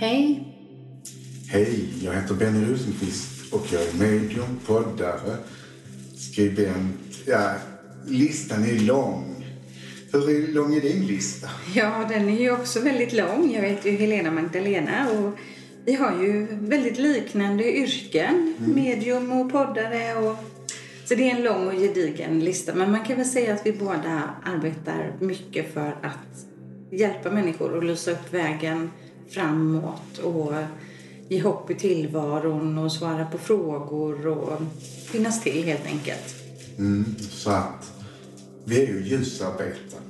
Hej. Hej, jag heter Benny Rosenqvist och jag är medium, poddare, skribent. Ja, listan är lång. Hur lång är din lista? Ja, den är ju också väldigt lång. Jag vet ju Helena Magdalena och vi har ju väldigt liknande yrken. Medium och poddare och så det är en lång och gedigen lista. Men man kan väl säga att vi båda arbetar mycket för att hjälpa människor att lysa upp vägen framåt och ge hopp i tillvaron och svara på frågor och finnas till helt enkelt. Mm, så att vi är ju ljusarbetare.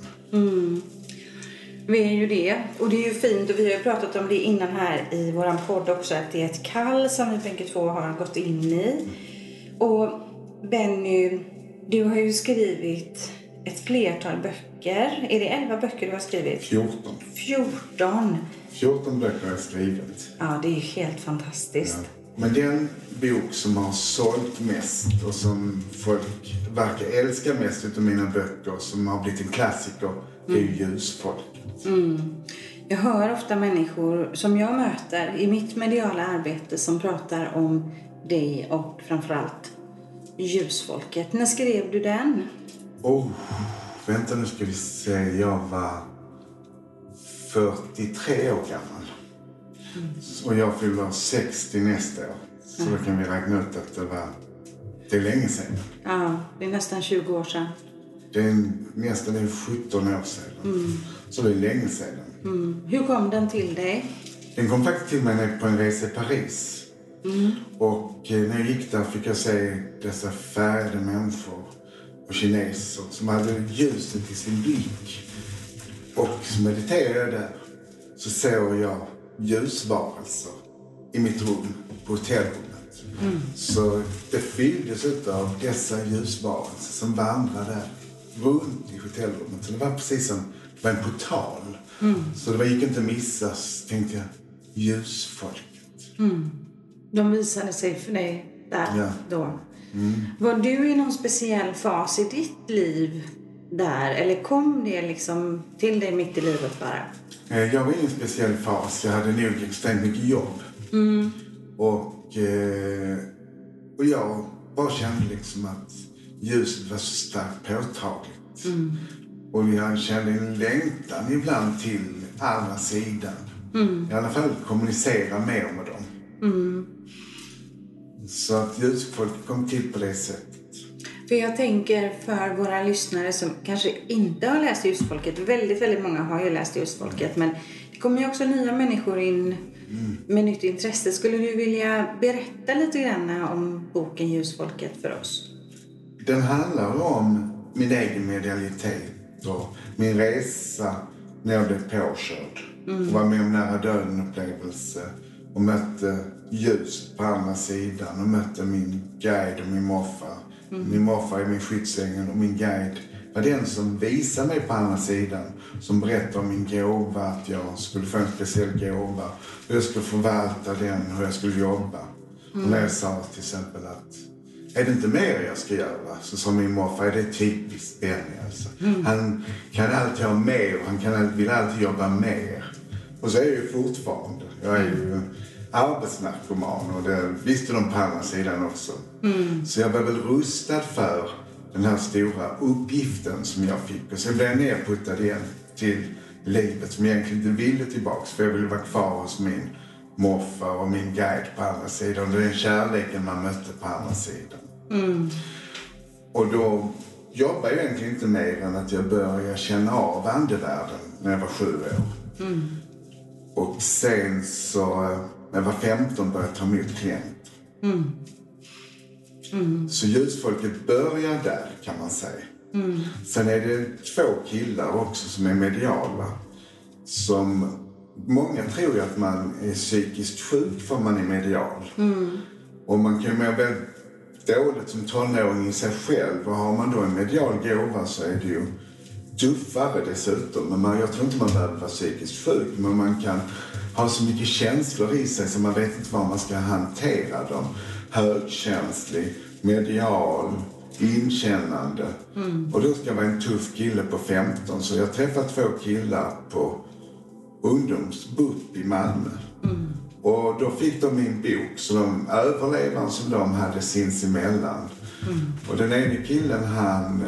Vi är ju det. Och det är ju fint och vi har pratat om det innan här i våran podd också att det är ett kall som vi bägge två har gått in i. Och Benny, du har ju skrivit ett flertal böcker. Är det 11 böcker du har skrivit? 14. 14. 14 böcker har jag skrivit. Ja, det är ju helt fantastiskt. Ja. Men den bok som har sålt mest och som folk verkar älska mest utav mina böcker som har blivit en klassiker är ju Ljusfolket. Jag hör ofta människor som jag möter i mitt mediala arbete som pratar om dig och framförallt ljusfolket. När skrev du den? Oh, vänta nu ska vi se. Jag var 43 år gammal. Och jag fyller 60 nästa år. Så då kan vi räkna ut att det var... Det är länge sedan. Ja, det är nästan 20 år sedan. Det är nästan det är 17 år sedan. Så det är länge sedan. Mm. Hur kom den till dig? Den kom faktiskt till mig på en resa i Paris. Och eh, när jag gick där fick jag se dessa färgade människor och kineser som hade ljuset i sin blick. Och så mediterade jag där. Så såg jag ljusvarelser i mitt rum på hotellrummet. Så det fylldes av dessa ljusvarelser som vandrade där runt i hotellrummet. Så det var precis som det var en portal. Så det var- gick inte att missa, tänkte jag, ljusfolket. De visade sig för dig där Ja. då. Var du i någon speciell fas i ditt liv där? Eller kom det liksom till dig mitt i livet bara? Eh, Jag var i en speciell fas. Jag hade nog extremt mycket jobb. Och, eh, och jag bara kände liksom att ljuset var så starkt påtagligt. Och jag kände en längtan ibland till andra sidan. I alla fall kommunicera mer med dem. Så att ljusfolket kom till på det sättet. För jag tänker för våra lyssnare som kanske inte har läst Ljusfolket. Väldigt, väldigt många har ju läst Ljusfolket. Men det kommer ju också nya människor in med nytt intresse. Skulle du vilja berätta lite grann om boken Ljusfolket för oss? Den handlar om min egen medialitet och min resa när jag blev påkörd. Och var med om nära döden-upplevelse och mötte ljus på andra sidan och mötte min guide och min morfar. Min morfar är min skyddsängel och min guide var den som visade mig på andra sidan. Som berättade om min gåva, att jag skulle få en speciell gåva. Hur jag skulle förvalta den, hur jag skulle jobba. Och när jag sa till exempel att är det inte mer jag ska göra? Så sa min morfar, är det typiskt Benny alltså. Han kan alltid ha mer och han kan, vill alltid jobba mer. Och så är jag ju fortfarande. Jag är ju arbetsnarkoman och det visste de på andra sidan också. Så jag var väl rustad för den här stora uppgiften som jag fick. Och sen blev jag nerputtad igen till livet som jag egentligen inte ville tillbaks. För jag ville vara kvar hos min morfar och min guide på andra sidan. Det är den kärleken man mötte på andra sidan. Och då jobbade jag egentligen inte mer än att jag började känna av andevärlden när jag var sju år. Och sen så, när jag var 15 började ta emot klienter. Så ljusfolket börjar där kan man säga. Sen är det två killar också som är mediala. Som många tror ju att man är psykiskt sjuk för man är medial. Och man kan ju må väldigt dåligt som tonåring i sig själv. Och har man då en medial gåva så är det ju tuffare dessutom. Men man, jag tror inte man behöver vara psykiskt sjuk. Men man kan ha så mycket känslor i sig så man vet inte var man ska hantera dem. Högkänslig, medial, inkännande. Och då ska jag vara en tuff kille på 15. Så jag träffade två killar på ungdomsbupp i Malmö. Och då fick de min bok, så de överlevande som de hade sinsemellan. Och den ene killen han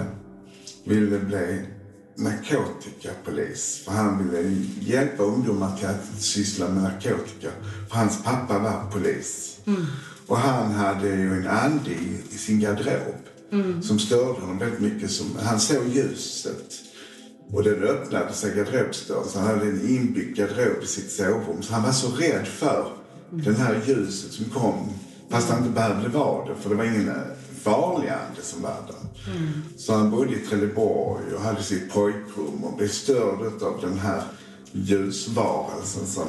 ville bli narkotikapolis. För han ville hjälpa ungdomar till att syssla med narkotika. För hans pappa var polis. Och han hade ju en ande i, sin garderob som störde honom väldigt mycket. Som, han såg ljuset. Och den öppnade sig garderobsdörren så han hade en inbyggd garderob i sitt sovrum. Så han var så rädd för det här ljuset som kom. Fast han inte behövde vara det, för det var ingen farlig ande som var där. Så han bodde i Trelleborg och hade sitt pojkrum och blev störd av den här ljusvarelsen som,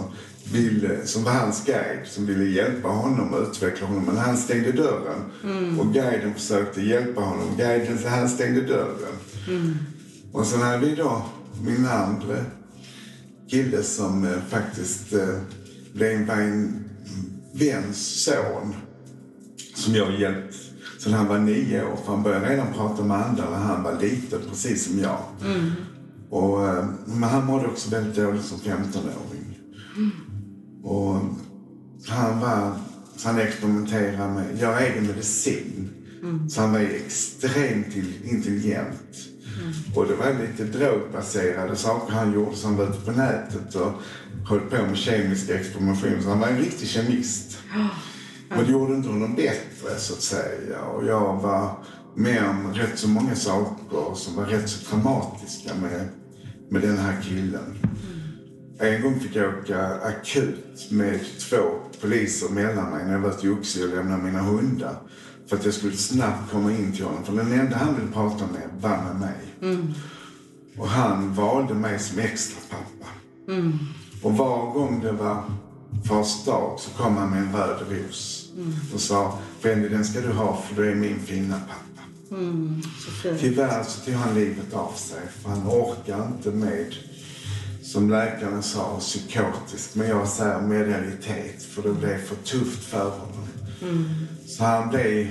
ville, som var hans guide, som ville hjälpa honom och utveckla honom. Men han stängde dörren och guiden försökte hjälpa honom. Guiden, han stängde dörren. Och sen hade vi då min andra kille som eh, faktiskt eh, blev var en väns son som jag hjälpt sen han var nio år. För han började redan prata med andra när han var liten, precis som jag. Och, eh, men han mådde också väldigt dåligt som 15-åring. Och han var, så han experimenterade med, göra egen medicin. Så han var extremt intelligent. Och det var lite drogbaserade saker han gjorde som var ute på nätet och höll på med kemiska experimentationer. Så han var en riktig kemist. Men det gjorde inte honom bättre så att säga. Och jag var med om rätt så många saker som var rätt så traumatiska med, med den här killen. En gång fick jag åka akut med två poliser mellan mig när jag var till Oxie och lämnade mina hundar. För att jag skulle snabbt komma in till honom. För den enda han ville prata med var med mig. Och han valde mig som extra pappa. Och var gång det var fars dag så kom han med en röd ros. Och sa, Benny den ska du ha för du är min fina pappa. Så fint. Tyvärr så tog han livet av sig för han orkar inte med, som läkarna sa, psykotisk. Men jag säger medialitet för det blev för tufft för honom. Så han blev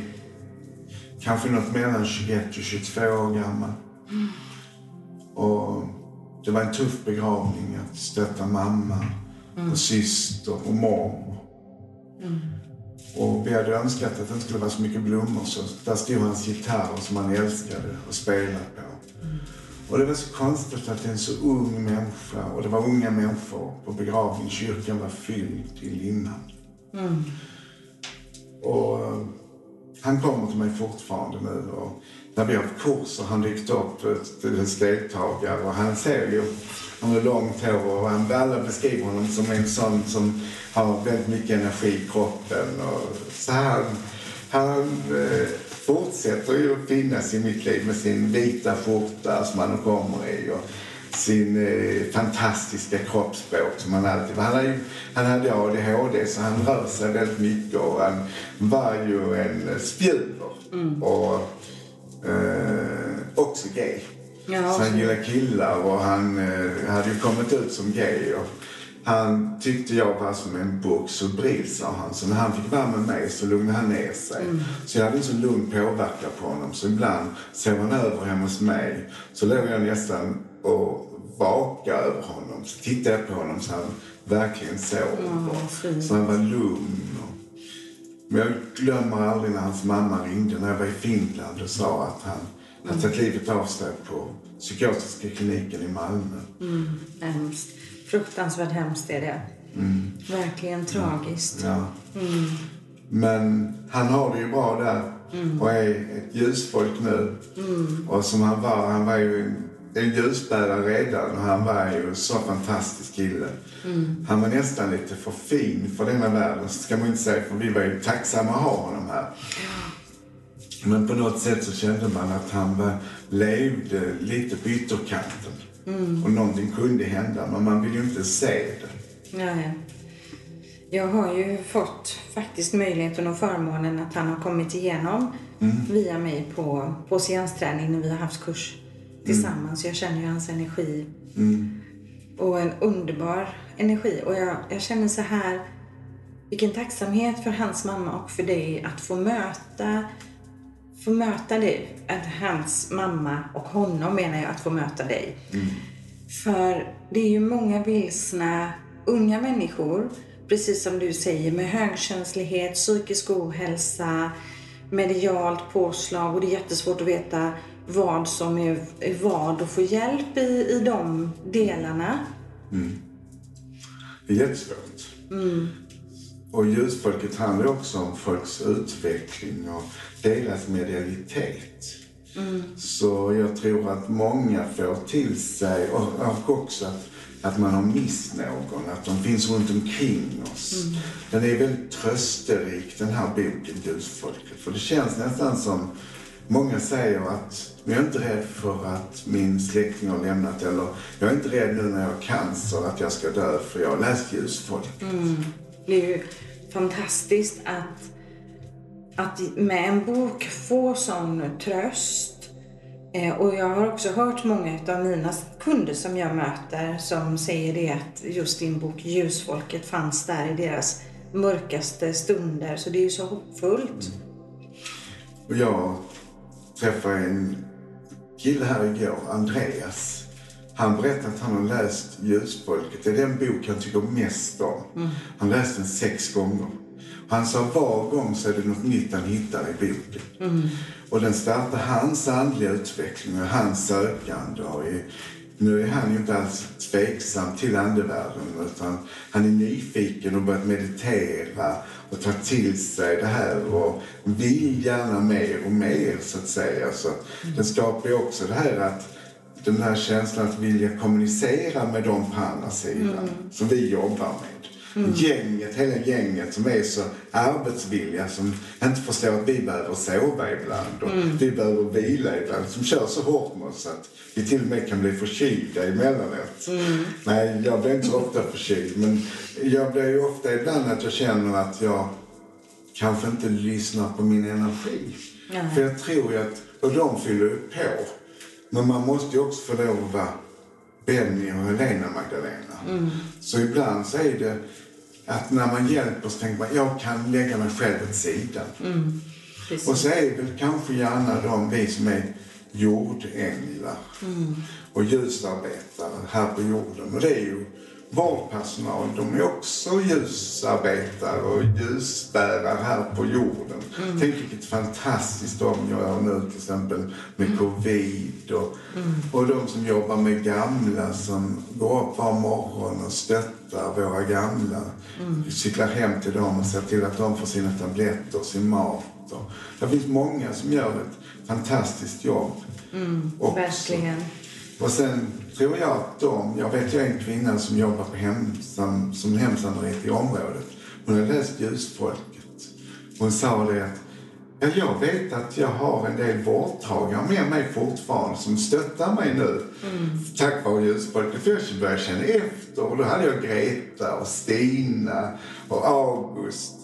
kanske något mellan 21 och 22 år gammal. Och det var en tuff begravning att stötta mamma och syster och mormor. Och vi hade önskat att det inte skulle vara så mycket blommor så där stod hans gitarr som han älskade att spela på. Och det var så konstigt att en så ung människa, och det var unga människor på begravningen, kyrkan var fylld till linnan. Och eh, han kommer till mig fortfarande nu och när vi har haft kurser han dykt upp dess deltagare och han ser ju, han har långt hår och han, alla beskriver honom som en sån som har väldigt mycket energi i kroppen och så han, han eh, fortsätter ju att finnas i mitt liv med sin vita skjorta som han kommer i och sin eh, fantastiska kroppsspråk som han alltid var. Han, hade han hade ADHD så han rör sig väldigt mycket och han var ju en spjuver. Och eh, också gay. Ja, så han gillade killar och han eh, hade ju kommit ut som gay. Och han tyckte jag var som en box och brill, sa han. Så när han fick vara med mig så lugnade han ner sig. Så jag hade en så lugn påverkan på honom. Så ibland sov han över hemma hos mig. Så låg jag nästan och vakade över honom. Så tittade jag på honom så han verkligen sov. Ja, så han var lugn. Men jag glömmer aldrig när hans mamma ringde när jag var i Finland och sa att han hade tagit livet av sig på psykiatriska kliniken i Malmö. Hemskt. Fruktansvärt hemskt är det. Verkligen tragiskt. Ja. Men han har det ju bra där och är ett ljusfolk nu. Och som han var, han var ju en, en ljusbärare redan och han var ju en så fantastisk kille. Han var nästan lite för fin för denna världen, ska man inte säga, för vi var ju tacksamma att ha honom här. Men på något sätt så kände man att han var, levde lite på ytterkanten. Och någonting kunde hända, men man vill ju inte se det. Nej. Jag har ju fått faktiskt möjligheten och förmånen att han har kommit igenom via mig på, på seansträning när vi har haft kurs tillsammans. Jag känner ju hans energi. Och en underbar energi. Och jag, jag känner så här, vilken tacksamhet för hans mamma och för dig att få möta få möta dig, att hans mamma och honom menar jag, att få möta dig. För det är ju många vilsna unga människor, precis som du säger, med högkänslighet, psykisk ohälsa, medialt påslag och det är jättesvårt att veta vad som är, är vad och få hjälp i, i de delarna. Det är jättesvårt. Och ljusfolket handlar också om folks utveckling och deras medialitet. Så jag tror att många får till sig, och, också att, att man har mist någon, att de finns runt omkring oss. Den är väldigt trösterik den här boken, Ljusfolket. För det känns nästan som, många säger att jag är inte rädd för att min släkting har lämnat eller jag är inte rädd nu när jag har cancer att jag ska dö för jag har läst Ljusfolket. Det är ju fantastiskt att, att med en bok få sån tröst. Eh, och jag har också hört många av mina kunder som jag möter som säger det att just din bok Ljusfolket fanns där i deras mörkaste stunder. Så det är ju så hoppfullt. Och jag träffade en kille här igår, Andreas. Han berättade att han har läst Ljusfolket. Det är den bok han tycker mest om. Han har läst den sex gånger. Han sa var gång så är det något nytt han hittar i boken. Och den startar hans andliga utveckling och hans sökande. Och i, nu är han ju inte alls tveksam till andevärlden utan han är nyfiken och börjat meditera och ta till sig det här och vill gärna mer och mer så att säga. Så den skapar ju också det här att den här känslan att vilja kommunicera med dem på andra sidan som vi jobbar med. Gänget, hela gänget som är så arbetsvilliga som inte förstår att vi behöver sova ibland och vi behöver vila ibland. Som kör så hårt med oss att vi till och med kan bli förkylda emellanåt. Nej, jag blir inte så ofta förkyld men jag blir ju ofta ibland att jag känner att jag kanske inte lyssnar på min energi. För jag tror ju att, och de fyller ju på. Men man måste ju också få lov att vara Benny och Helena Magdalena. Så ibland så är det att när man hjälper så tänker man jag kan lägga mig själv åt sidan. Precis. Och så är väl kanske gärna de vi som är jordänglar och ljusarbetare här på jorden. Och det är ju vårdpersonal, de är också ljusarbetare och ljusbärare här på jorden. Tänk vilket fantastiskt de gör nu till exempel med covid och, och de som jobbar med gamla som går upp var morgon och stöttar våra gamla. Cyklar hem till dem och ser till att de får sina tabletter och sin mat. Och det finns många som gör ett fantastiskt jobb. också. Verkligen. Och sen tror jag att de, jag vet ju en kvinna som jobbar på hem, som, hemsamarit i området. Hon har läst Ljusfolket. Hon sa det att ja, jag vet att jag har en del vårdtagare med mig fortfarande som stöttar mig nu. Tack vare Ljusfolket. För jag började känna efter och då hade jag Greta och Stina och August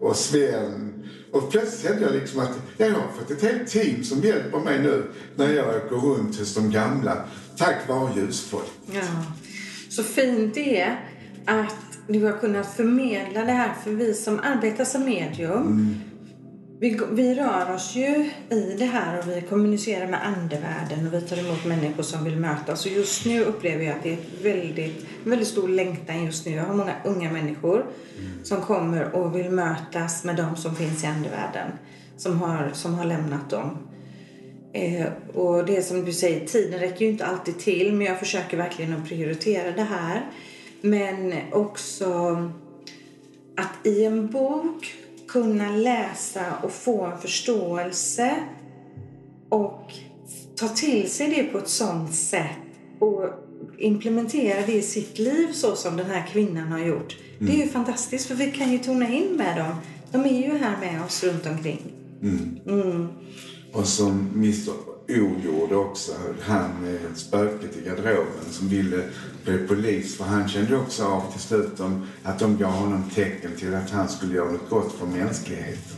och Sven. Och plötsligt kände jag liksom att jag har fått ett helt team som hjälper mig nu när jag åker runt hos de gamla. Tack vare ljusfolk. Ja. Så fint det är att du har kunnat förmedla det här för vi som arbetar som medium. Vi, vi rör oss ju i det här och vi kommunicerar med andevärlden och vi tar emot människor som vill mötas. Och just nu upplever jag att det är ett väldigt, en väldigt stor längtan just nu. Jag har många unga människor som kommer och vill mötas med de som finns i andevärlden. Som har, som har lämnat dem. Eh, och det är som du säger, tiden räcker ju inte alltid till men jag försöker verkligen att prioritera det här. Men också att i en bok kunna läsa och få en förståelse och ta till sig det på ett sånt sätt och implementera det i sitt liv så som den här kvinnan har gjort. Det är ju fantastiskt för vi kan ju tona in med dem. De är ju här med oss runt omkring. Och som Mr O gjorde också. Han eh, spöket i garderoben som ville bli polis. För han kände också av till slut om att de gav honom tecken till att han skulle göra något gott för mänskligheten.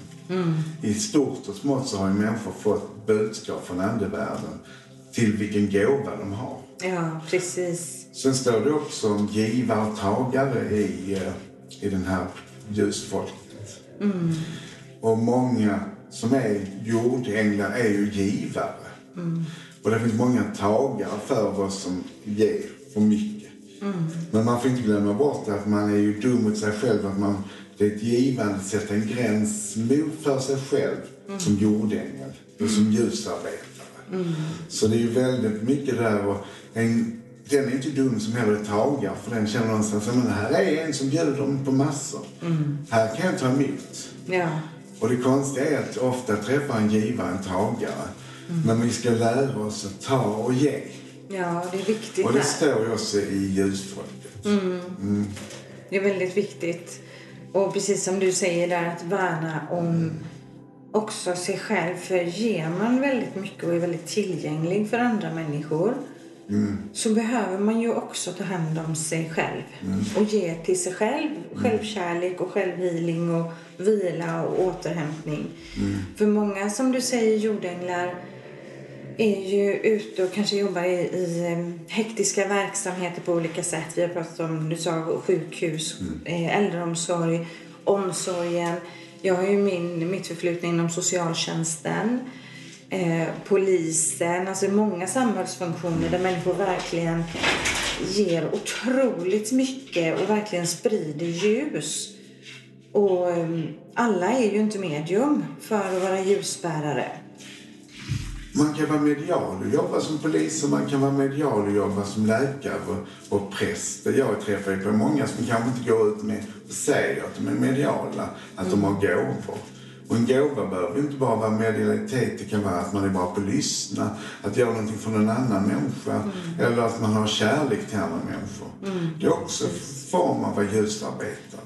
I stort och smått så har ju människor fått budskap från andevärlden till vilken gåva de har. Ja, precis. Sen står det också om givare och tagare i, eh, i den här ljusfolket. Och många som är jordänglar är ju givare. Och det finns många tagare för vad som ger för mycket. Men man får inte glömma bort att man är ju dum mot sig själv. Att man, det är ett givande att sätta en gräns mot för sig själv som jordängel och som ljusarbetare. Så det är ju väldigt mycket där. Och en, den är inte dum som heller tagar för den känner någonstans att här är en som bjuder dem på massor. Här kan jag ta emot. Ja. Och det konstiga är att ofta träffar en givare en tagare. Men vi ska lära oss att ta och ge. ja, det är viktigt Och det där. står också i ljusfolket. Det är väldigt viktigt. Och precis som du säger där, att värna om också sig själv. För ger man väldigt mycket och är väldigt tillgänglig för andra människor så behöver man ju också ta hand om sig själv och ge till sig själv självkärlek och självhealing och vila och återhämtning. För många, som du säger, jordänglar är ju ute och kanske jobbar i, i eh, hektiska verksamheter på olika sätt. Vi har pratat om, du sa sjukhus, mm. äldreomsorg, omsorgen. Jag har ju min, mitt förflutna inom socialtjänsten, eh, polisen, alltså många samhällsfunktioner där människor verkligen ger otroligt mycket och verkligen sprider ljus. Och ehm, alla är ju inte medium för att vara ljusbärare. Man kan vara medial och jobba som polis och man kan vara medial och jobba som läkare och, och präst. Jag träffar ju på många som kanske inte går ut med och säger att de är mediala, att de har gåvor. Och en gåva behöver inte bara vara medialitet, det kan vara att man är bra på att lyssna, att göra någonting för någon annan människa eller att man har kärlek till andra människor. Det är också en form av att vara ljusarbetare.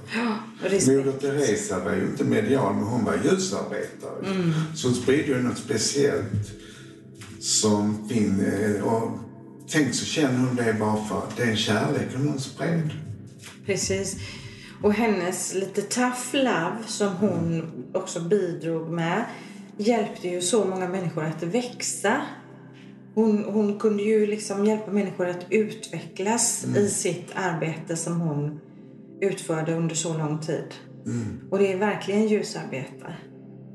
Respekt. Moder Teresa var ju inte medial, men hon var ljusarbetare. Så hon sprider ju något speciellt som fin... eh, Och tänk så känner hon det bara för att det är en kärlek hon spred. Precis. Och hennes lite tough love som hon också bidrog med hjälpte ju så många människor att växa. Hon, hon kunde ju liksom hjälpa människor att utvecklas i sitt arbete som hon utförde under så lång tid. Och det är verkligen ljusarbete.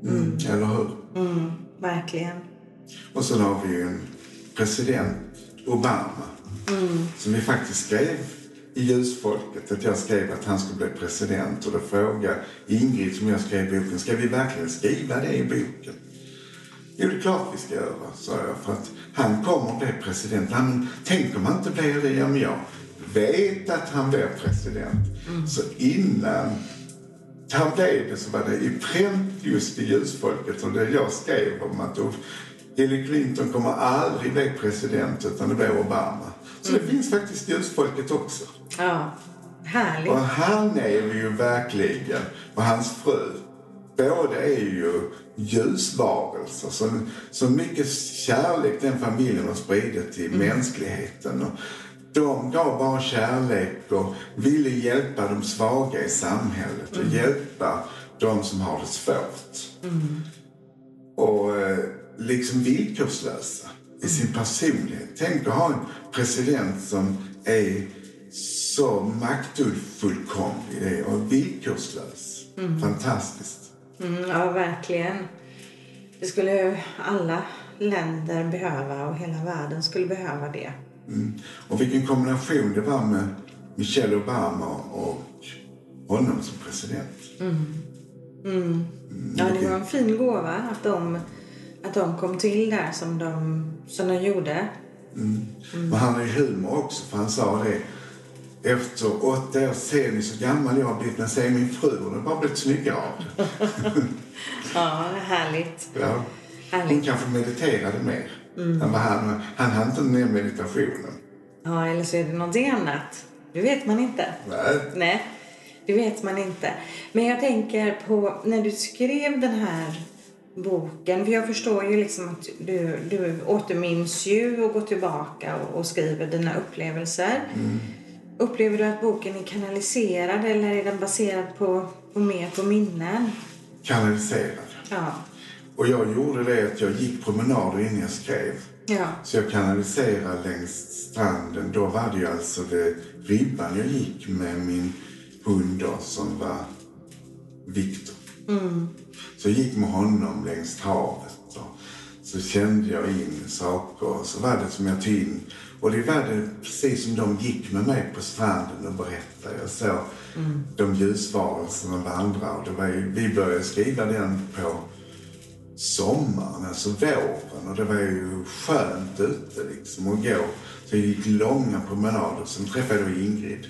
Mm. Eller hur? Mm, verkligen. Och sen har vi ju en president, Obama, som vi faktiskt skrev i ljusfolket att jag skrev att han skulle bli president. Och då frågade Ingrid som jag skrev boken, ska vi verkligen skriva det i boken? Jo, det är klart vi ska göra, sa jag. För att han kommer att bli president. Han, tänk om han inte blir det, ja men jag vet att han blir president. Så innan han blev det så var det i pränt just i ljusfolket och det jag skrev om att då, Hillary Clinton kommer aldrig bli president utan det blir Obama. Så det finns faktiskt ljusfolket också. Ja, härligt. Och han är ju verkligen, och hans fru, båda är ju ljusvarelser. Så, så mycket kärlek den familjen har spridit till mänskligheten. Och de gav bara kärlek och ville hjälpa de svaga i samhället och hjälpa de som har det svårt. Och eh, liksom villkorslösa i sin personlighet. Tänk att ha en president som är så maktfullkomlig det är, och villkorslös. Fantastiskt. Mm, ja, verkligen. Det skulle alla länder behöva och hela världen skulle behöva det. Mm. Och vilken kombination det var med Michelle Obama och honom som president. Ja, det var en fin gåva att de, att de kom till där som de, som de gjorde. Men han har ju humor också, för han sa det. Efter åtta år ser ni så gammal jag har blivit, men ser min fru, hon har bara blivit snyggare av. Ja, härligt. Ja. Hon Härligt. kanske mediterade mer vad han Han hade inte ner meditationen. Ja, eller så är det någonting annat. Det vet man inte. Nej. Nej, det vet man inte. Men jag tänker på när du skrev den här boken. För jag förstår ju liksom att du, du återminns ju och går tillbaka och, och skriver dina upplevelser. Upplever du att boken är kanaliserad eller är den baserad på, på mer på minnen? Kanaliserad. Ja. Och jag gjorde det att jag gick promenader innan jag skrev. Ja. Så jag kanaliserade längs stranden. Då var det ju alltså det ribban jag gick med min hund då, som var Viktor. Så jag gick med honom längs havet. Och så kände jag in saker och så var det som jag tog in Och det var det precis som de gick med mig på stranden och berättade. Jag såg de ljusvarelserna vandra och det var ju, vi började skriva den på sommaren, alltså våren. Och det var ju skönt ute liksom att gå. Så jag gick långa promenader. Sen träffade jag Ingrid.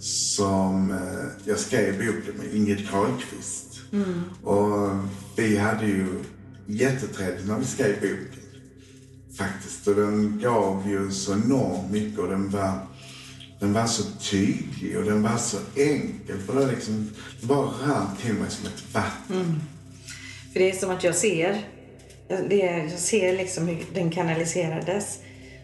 Som eh, jag skrev boken med, Ingrid Karlqvist. Och vi hade ju jättetrevligt när vi skrev boken. Faktiskt. Och den gav ju så enormt mycket och den var, den var så tydlig och den var så enkel. För det, liksom, det bara rann till mig som ett vatten. För det är som att jag ser, det, jag ser liksom hur den kanaliserades.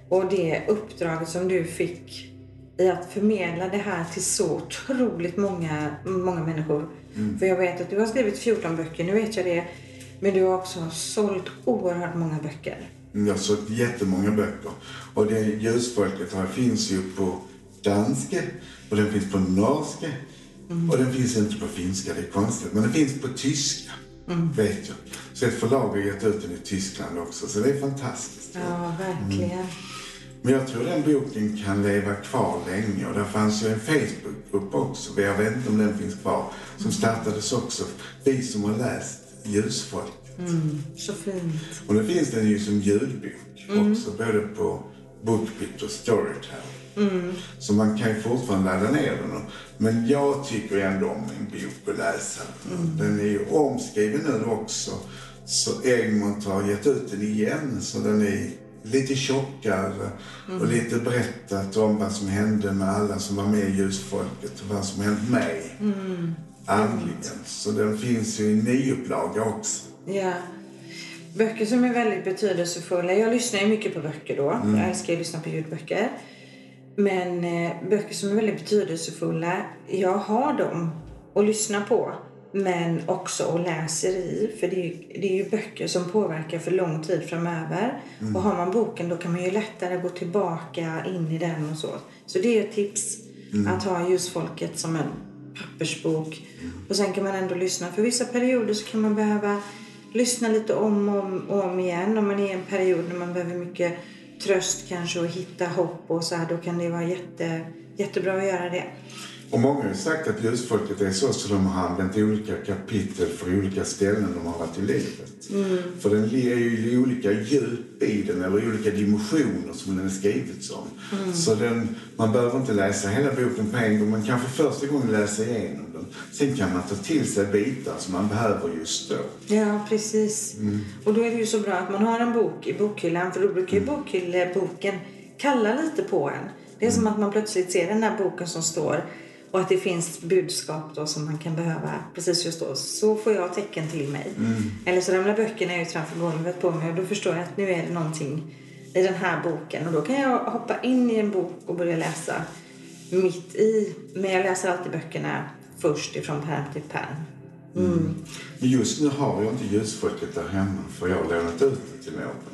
Och det uppdraget som du fick i att förmedla det här till så otroligt många, många människor. För jag vet att du har skrivit 14 böcker, nu vet jag det. Men du har också sålt oerhört många böcker. Jag har sålt jättemånga böcker. Och det ljusfolket här finns ju på danska och den finns på norska. Och den finns inte på finska, det är konstigt. Men den finns på tyska, vet jag. Så ett förlag har gett ut den i Tyskland också, så det är fantastiskt. Ja, verkligen. Men jag tror den boken kan leva kvar länge och där fanns ju en Facebookgrupp också, jag vet inte om den finns kvar, som startades också. Vi som har läst Ljusfolk. Så fint. Och nu finns den ju som ljudbok också, både på Bookbit och Storytel. Så man kan ju fortfarande ladda ner den. Men jag tycker ändå om en bok att läsa. Den är ju omskriven nu också. Så Egmont har gett ut den igen, så den är lite tjockare och lite berättat om vad som hände med alla som var med i Ljusfolket och vad som hänt mig andligen. Så den finns ju i nyupplaga också. Ja. Böcker som är väldigt betydelsefulla. Jag lyssnar ju mycket på böcker då. Jag älskar att lyssna på ljudböcker. Men eh, böcker som är väldigt betydelsefulla, jag har dem att lyssna på. Men också och läser i. För det är, ju, det är ju böcker som påverkar för lång tid framöver. Och har man boken då kan man ju lättare gå tillbaka in i den och så. Så det är ett tips. Att ha Ljusfolket som en pappersbok. Och sen kan man ändå lyssna. För vissa perioder så kan man behöva lyssna lite om och om, om igen. Om man är i en period när man behöver mycket tröst kanske och hitta hopp och så här. Då kan det vara jätte, jättebra att göra det. Och många har ju sagt att ljusfolket är så så de har använt olika kapitel för olika ställen de har varit i livet. För den är ju i olika djup i den, eller olika dimensioner som den är skriven som. Så den, man behöver inte läsa hela boken på en gång, man kan för första gången läsa igenom den. Sen kan man ta till sig bitar som man behöver just då. Ja, precis. Och då är det ju så bra att man har en bok i bokhyllan. För då brukar ju bokhylleboken kalla lite på en. Det är som att man plötsligt ser den här boken som står och att det finns budskap då som man kan behöva precis just då. Så får jag tecken till mig. Eller så ramlar böckerna ut framför golvet på mig och då förstår jag att nu är det någonting i den här boken. Och då kan jag hoppa in i en bok och börja läsa mitt i. Men jag läser alltid böckerna först ifrån pärm till pärm. Men just nu har jag inte ljusfolket där hemma för jag har lånat ut det till någon.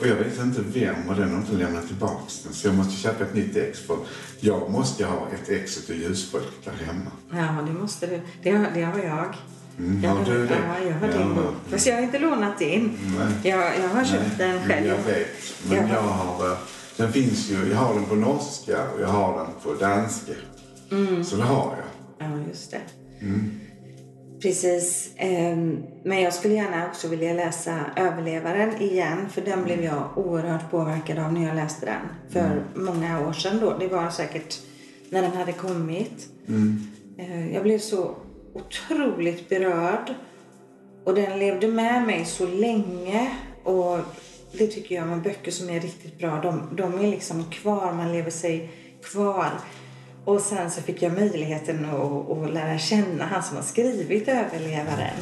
Och jag vet inte vem och den har inte lämnat tillbaka den. Så jag måste köpa ett nytt ex för jag måste ha ett ex till ljusfolket där hemma. Ja, det måste du. Det har, det har jag. Mm, jag har du det? Ja, jag har din bok. Fast jag har inte lånat din. Nej. Jag, jag har köpt den själv. Jag vet. Men Jag- jag har... eh, Den finns ju... Jag har den på norska och jag har den på danska. Mm. Så det har jag. Ja, just det. Precis. Ehm, Men jag skulle gärna också vilja läsa Överlevaren igen. För den blev jag oerhört påverkad av när jag läste den. För många år sedan då. Det var säkert när den hade kommit. Eh, Jag blev så otroligt berörd. Och den levde med mig så länge. Och det tycker jag med böcker som är riktigt bra. De, de är liksom kvar, man lever sig kvar. Och sen så fick jag möjligheten att, att lära känna han som har skrivit Överlevaren.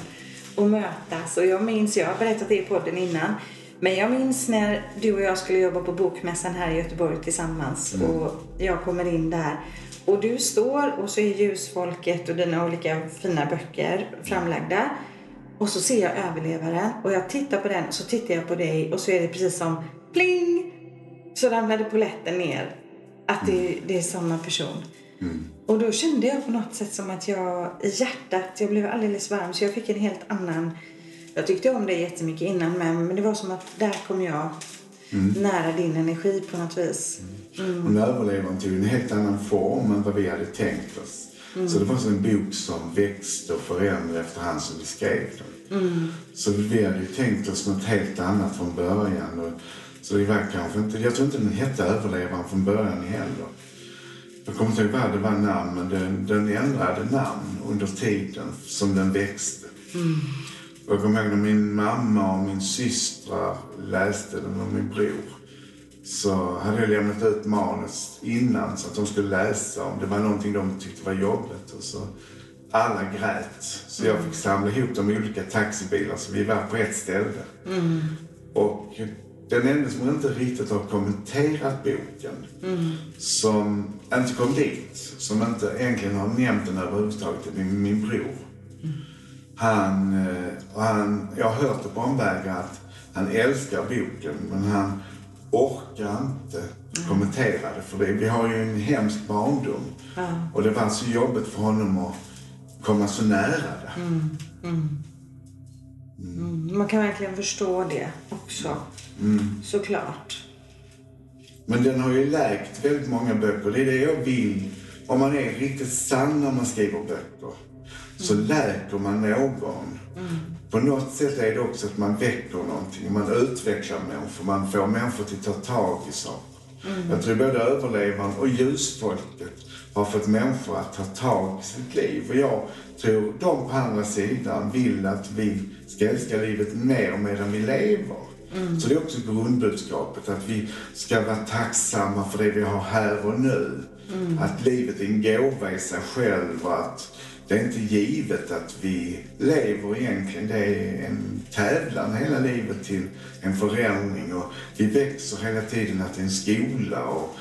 Och mötas. Och jag minns, jag har berättat det i podden innan. Men jag minns när du och jag skulle jobba på Bokmässan här i Göteborg tillsammans. Och jag kommer in där. Och du står och så är ljusfolket och dina olika fina böcker framlagda. Och så ser jag överlevaren och jag tittar på den och så tittar jag på dig och så är det precis som pling! Så ramlade polletten ner. Att det, det är samma person. Och då kände jag på något sätt som att jag i hjärtat, jag blev alldeles varm så jag fick en helt annan... Jag tyckte om dig jättemycket innan men, men det var som att där kom jag nära din energi på något vis. Och när överlevaren tog en helt annan form än vad vi hade tänkt oss. Så det var som en bok som växte och förändrade efterhand som vi skrev den. Så vi hade ju tänkt oss något helt annat från början. Och, så det var kanske inte, jag tror inte den hette Överlevaren från början heller. Jag kommer inte ihåg vad det var namn, men den, den ändrade namn under tiden som den växte. Och jag kommer ihåg när min mamma och min systrar läste den och min bror så hade jag lämnat ut manus innan så att de skulle läsa om det var någonting de tyckte var jobbigt. Och så alla grät. Så jag fick samla ihop de olika taxibilar så vi var på ett ställe. Och den enda som inte riktigt har kommenterat boken, som inte kom dit, som inte egentligen har nämnt den överhuvudtaget, är min, min bror. Han, eh, han, jag har hört det på omvägar att han älskar boken men han orkar inte kommentera det för det. Vi har ju en hemsk barndom. Och det var så jobbigt för honom att komma så nära det. Mm, Man kan verkligen förstå det också. Såklart. Men den har ju läkt väldigt många böcker. Det är det jag vill. Om man är riktigt sann när man skriver böcker så läker man någon. På något sätt är det också att man väcker någonting. Man utvecklar människor. Man får människor till att ta tag i saker. Jag tror både överlevaren och ljusfolket har fått människor att ta tag i sitt liv. Och jag tror de på andra sidan vill att vi ska älska livet mer medan vi lever. Så det är också grundbudskapet, att vi ska vara tacksamma för det vi har här och nu. Att livet är en gåva i sig själv och att det är inte givet att vi lever egentligen. Det är en tävlan hela livet till en förändring och vi växer hela tiden att det är en skola. Och,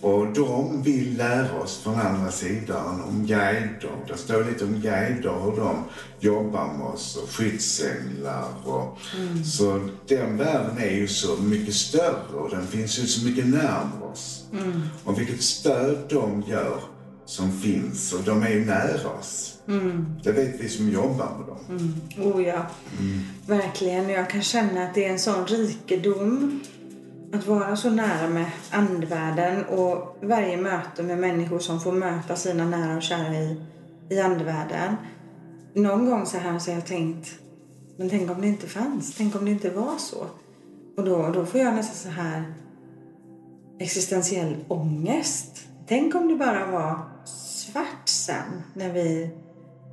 och de vill lära oss från andra sidan om guider. Det står lite om guider, hur de jobbar med oss och skyddsänglar. Och, Så den världen är ju så mycket större och den finns ju så mycket närmare oss. Och vilket stöd de gör som finns och de är ju nära oss. Det vet vi som jobbar med dem. Oh ja, verkligen. Jag kan känna att det är en sån rikedom att vara så nära med andevärlden och varje möte med människor som får möta sina nära och kära i, i andevärlden. Någon gång så här så har jag tänkt, men tänk om det inte fanns? Tänk om det inte var så? Och då, då får jag nästan så här existentiell ångest. Tänk om det bara var svart sen när vi,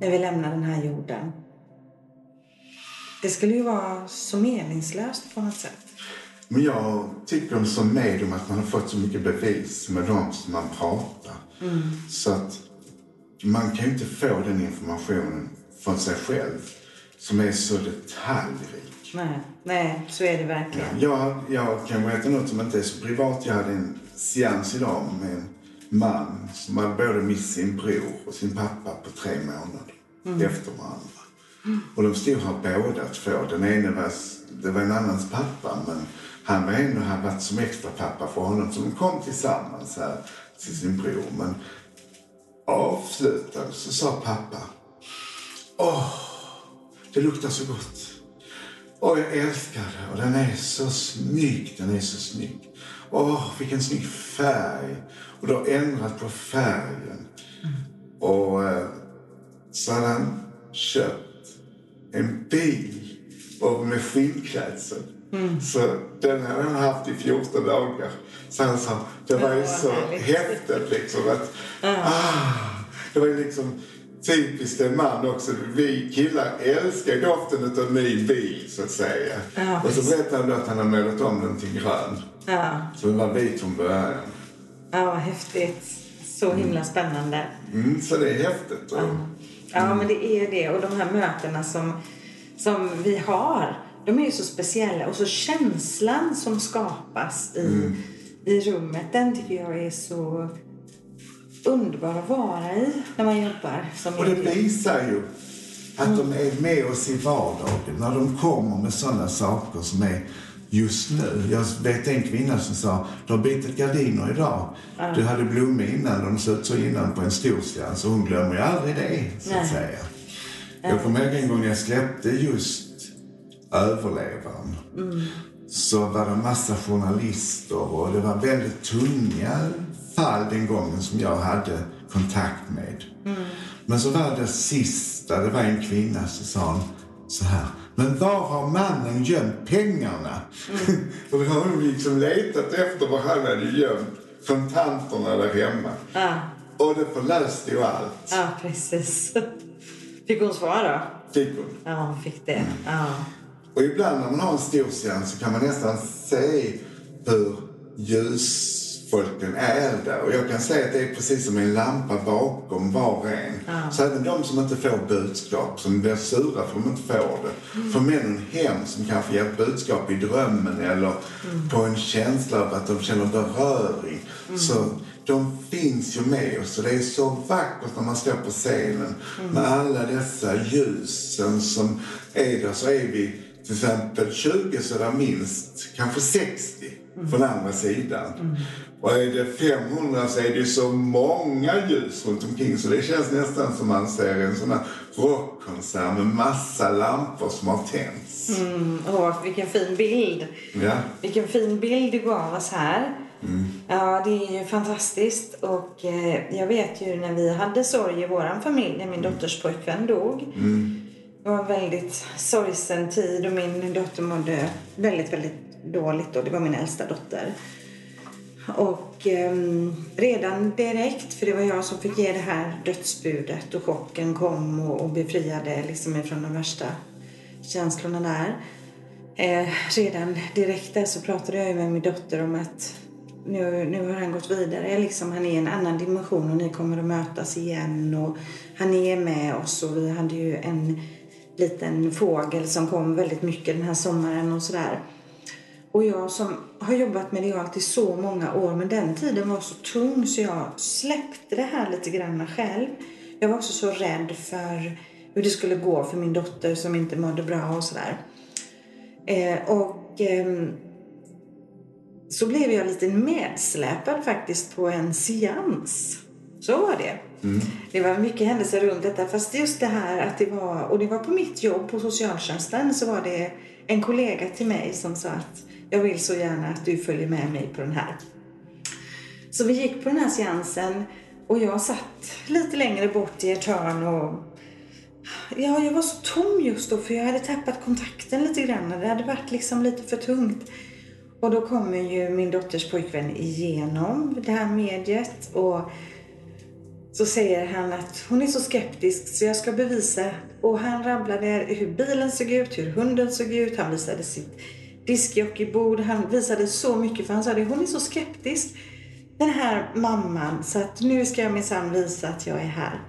när vi lämnar den här jorden. Det skulle ju vara så meningslöst på något sätt. Men jag tycker som medium att man har fått så mycket bevis med dem som man pratar. Så att man kan ju inte få den informationen från sig själv som är så detaljrik. Nej, nej, så är det verkligen. Jag, jag kan berätta något som inte är så privat. Jag hade en seans idag med en man som hade både mist sin bror och sin pappa på tre månader efter varandra. Och de stod här båda två. Den ene var, det var en annans pappa men han var ändå, han varit som extra pappa för honom. Så de kom tillsammans här till sin bror. Men avslutade så sa pappa Åh, det luktar så gott. Åh, jag älskar det. Och den är så snygg. Den är så snygg. Åh, vilken snygg färg. Och du har ändrat på färgen. Och eh, så hade han köpt en bil med skinnklädsel. Så den hade han haft i 14 dagar. Så han sa, det var ju Ja, så häftigt liksom att, ah, det var ju liksom typiskt en man också. Vi killar älskar doften av ny bil så att säga. Ja, och så berättade han då att han har målat om den till grön. Ja, Så den var vit från början. ja vad häftigt. Så himla spännande. Mm, så det är häftigt. Och, Ja, men det är det. Och de här mötena som, som vi har, de är ju så speciella. Och så känslan som skapas i, i rummet, den tycker jag är så underbar att vara i när man jobbar som och det visar ju att de är med oss i vardagen. När de kommer med sådana saker som är just nu. Jag vet en kvinna som sa, du har bytt gardiner idag. Du hade blommor innan, de såg ut så innan på en stor seans. Och hon glömmer ju aldrig det, så att Nej. säga. Jag kommer ihåg en gång jag släppte just Överlevaren. så var det massa journalister och det var väldigt tunga fall den gången som jag hade kontakt med. Men så var det sista, det var en kvinna som sa så här. Men var har mannen gömt pengarna? och då har hon liksom letat efter var han hade gömt kontanterna där hemma. Ja, Och det förlöste ju allt, ja precis. Fick hon svar då? fick hon. Ja, hon fick det. Ja. Och ibland när man har en stor seans så kan man nästan se hur ljusfolken är där. Och jag kan säga att det är precis som en lampa bakom var och en. Så även de som inte får budskap, som blir sura för att de inte får det, får med någon hem som kanske ger budskap i drömmen eller på en känsla av att de känner beröring. Så de finns ju med oss och det är så vackert när man står på scenen med alla dessa ljusen som är där. Så är vi till exempel 20 så är det minst kanske 60 från andra sidan. Och är det 500 så är det så många ljus runt omkring så det känns nästan som man ser en sån här rockkonsert med massa lampor som har tänts. Mm, åh, vilken fin bild. Ja. Vilken fin bild du gav oss här. Ja, det är ju fantastiskt. Och eh, jag vet ju när vi hade sorg i vår familj, när min dotters pojkvän dog. Det var en väldigt sorgsen tid och min dotter mådde väldigt, väldigt dåligt och det var min äldsta dotter. Och eh, redan direkt, för det var jag som fick ge det här dödsbudet och chocken kom och, och befriade liksom ifrån de värsta känslorna där. Eh, redan direkt där så pratade jag med min dotter om att nu, nu har han gått vidare. Liksom, han är i en annan dimension och ni kommer att mötas igen. Och han är med oss och vi hade ju en liten fågel som kom väldigt mycket den här sommaren och sådär. Och jag som har jobbat med medialt i så många år, men den tiden var så tung så jag släppte det här lite grann själv. Jag var också så rädd för hur det skulle gå för min dotter som inte mådde bra och sådär. Eh, och eh, så blev jag lite medsläpad faktiskt på en seans. Så var det. Det var mycket händelser runt detta. Fast just det här att det var, och det var på mitt jobb på socialtjänsten, så var det en kollega till mig som sa att jag vill så gärna att du följer med mig på den här. Så vi gick på den här seansen och jag satt lite längre bort i ett hörn och Ja, jag var så tom just då för jag hade tappat kontakten lite grann. Det hade varit liksom lite för tungt. Och då kommer ju min dotters pojkvän igenom det här mediet och så säger han att hon är så skeptisk så jag ska bevisa. Och han rabblade hur bilen såg ut, hur hunden såg ut, han visade sitt diskjockeybord, han visade så mycket för han sa det, hon är så skeptisk den här mamman så att nu ska jag minsann visa att jag är här.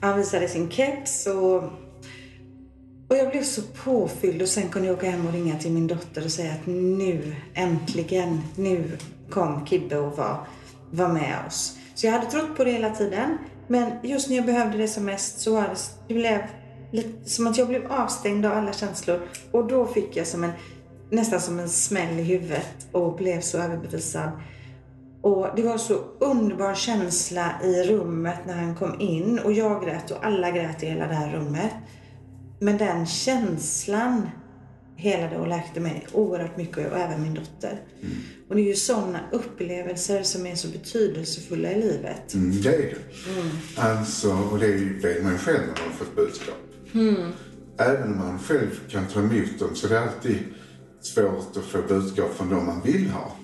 Han visade sin keps och, och jag blev så påfylld och sen kunde jag åka hem och ringa till min dotter och säga att nu äntligen, nu kom Kibbe och var, var med oss. Så jag hade trott på det hela tiden men just när jag behövde det som mest så var det, det blev lite, som att jag blev avstängd av alla känslor och då fick jag som en, nästan som en smäll i huvudet och blev så överbevisad. Och det var så underbar känsla i rummet när han kom in och jag grät och alla grät i hela det här rummet. Men den känslan helade och läkte mig oerhört mycket och även min dotter. Och det är ju sådana upplevelser som är så betydelsefulla i livet. Mm, det är det. Alltså, och det ju- vet man själv när man har fått budskap. Även om man själv kan ta emot dem så är det alltid svårt att få budskap från dem man vill ha.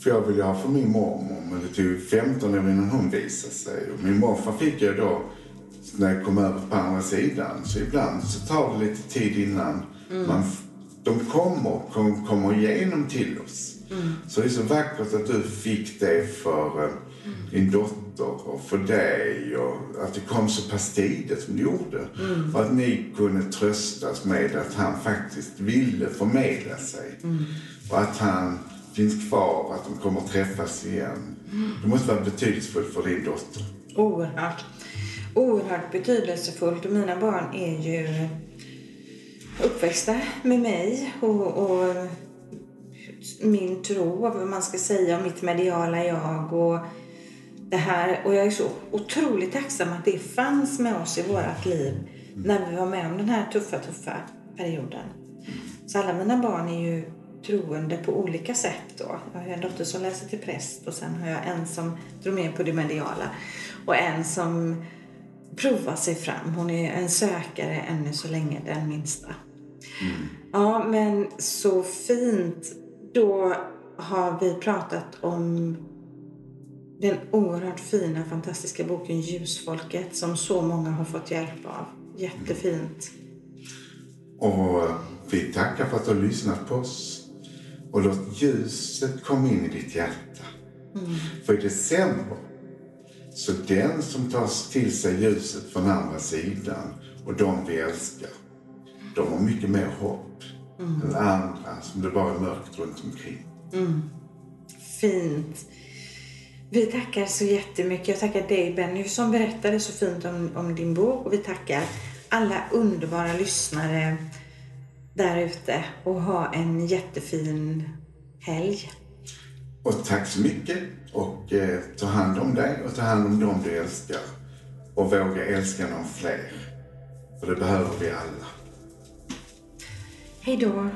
För jag ville ha för min mormor, men det tog 15 år innan hon visade sig. Och min morfar fick jag då när jag kom över på andra sidan. Så ibland så tar det lite tid innan man, f- de kommer, kom, kommer igenom till oss. Så det är så vackert att du fick det för eh, din dotter och för dig och att det kom så pass tidigt som det gjorde. Och att ni kunde tröstas med att han faktiskt ville förmedla sig. Och att han finns kvar, att de kommer att träffas igen. Det måste vara betydelsefullt för din dotter. Oerhört. Oerhört betydelsefullt. Och mina barn är ju uppväxta med mig och, och min tro, vad man ska säga, och mitt mediala jag och det här. Och jag är så otroligt tacksam att det fanns med oss i vårt liv när vi var med om den här tuffa, tuffa perioden. Så alla mina barn är ju troende på olika sätt. Då. Jag har en dotter som läser till präst och sen har jag en som tror mer på det mediala och en som provar sig fram. Hon är en sökare ännu så länge, den minsta. Mm. Ja, men så fint. Då har vi pratat om den oerhört fina, fantastiska boken Ljusfolket som så många har fått hjälp av. Jättefint. Och vi tackar för att du har lyssnat på oss. Och låt ljuset komma in i ditt hjärta. Mm. För i december, så den som tar till sig ljuset från andra sidan och de vi älskar, de har mycket mer hopp mm. än andra som det bara är mörkt runt omkring. Mm. Fint. Vi tackar så jättemycket. Jag tackar dig Benny som berättade så fint om, om din bok och vi tackar alla underbara lyssnare där ute och ha en jättefin helg. Och tack så mycket och eh, ta hand om dig och ta hand om dem du älskar. Och våga älska någon fler. För det behöver vi alla. Hej då.